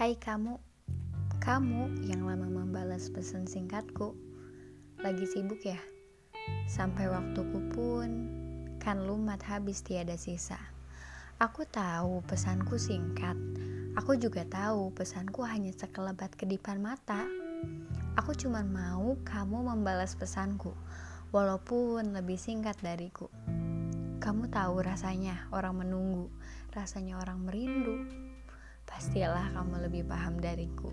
Hai kamu, kamu yang lama membalas pesan singkatku, lagi sibuk ya? Sampai waktuku pun kan lumat habis tiada sisa. Aku tahu pesanku singkat, aku juga tahu pesanku hanya sekelebat kedipan mata. Aku cuma mau kamu membalas pesanku, walaupun lebih singkat dariku. Kamu tahu rasanya orang menunggu, rasanya orang merindu pastilah kamu lebih paham dariku.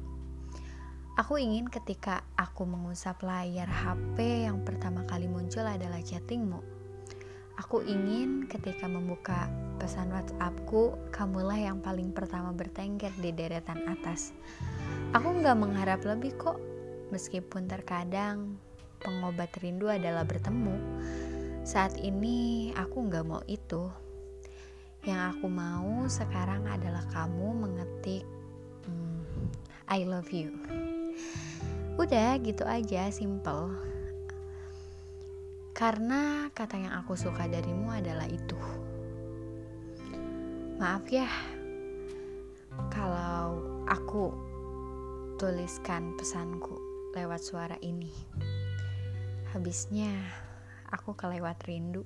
Aku ingin ketika aku mengusap layar HP yang pertama kali muncul adalah chattingmu. Aku ingin ketika membuka pesan WhatsAppku, kamulah yang paling pertama bertengger di deretan atas. Aku nggak mengharap lebih kok, meskipun terkadang pengobat rindu adalah bertemu. Saat ini aku nggak mau itu. Yang aku mau sekarang adalah kamu mengetik hmm, I love you. Udah gitu aja, simple. Karena kata yang aku suka darimu adalah itu. Maaf ya, kalau aku tuliskan pesanku lewat suara ini. Habisnya aku kelewat rindu.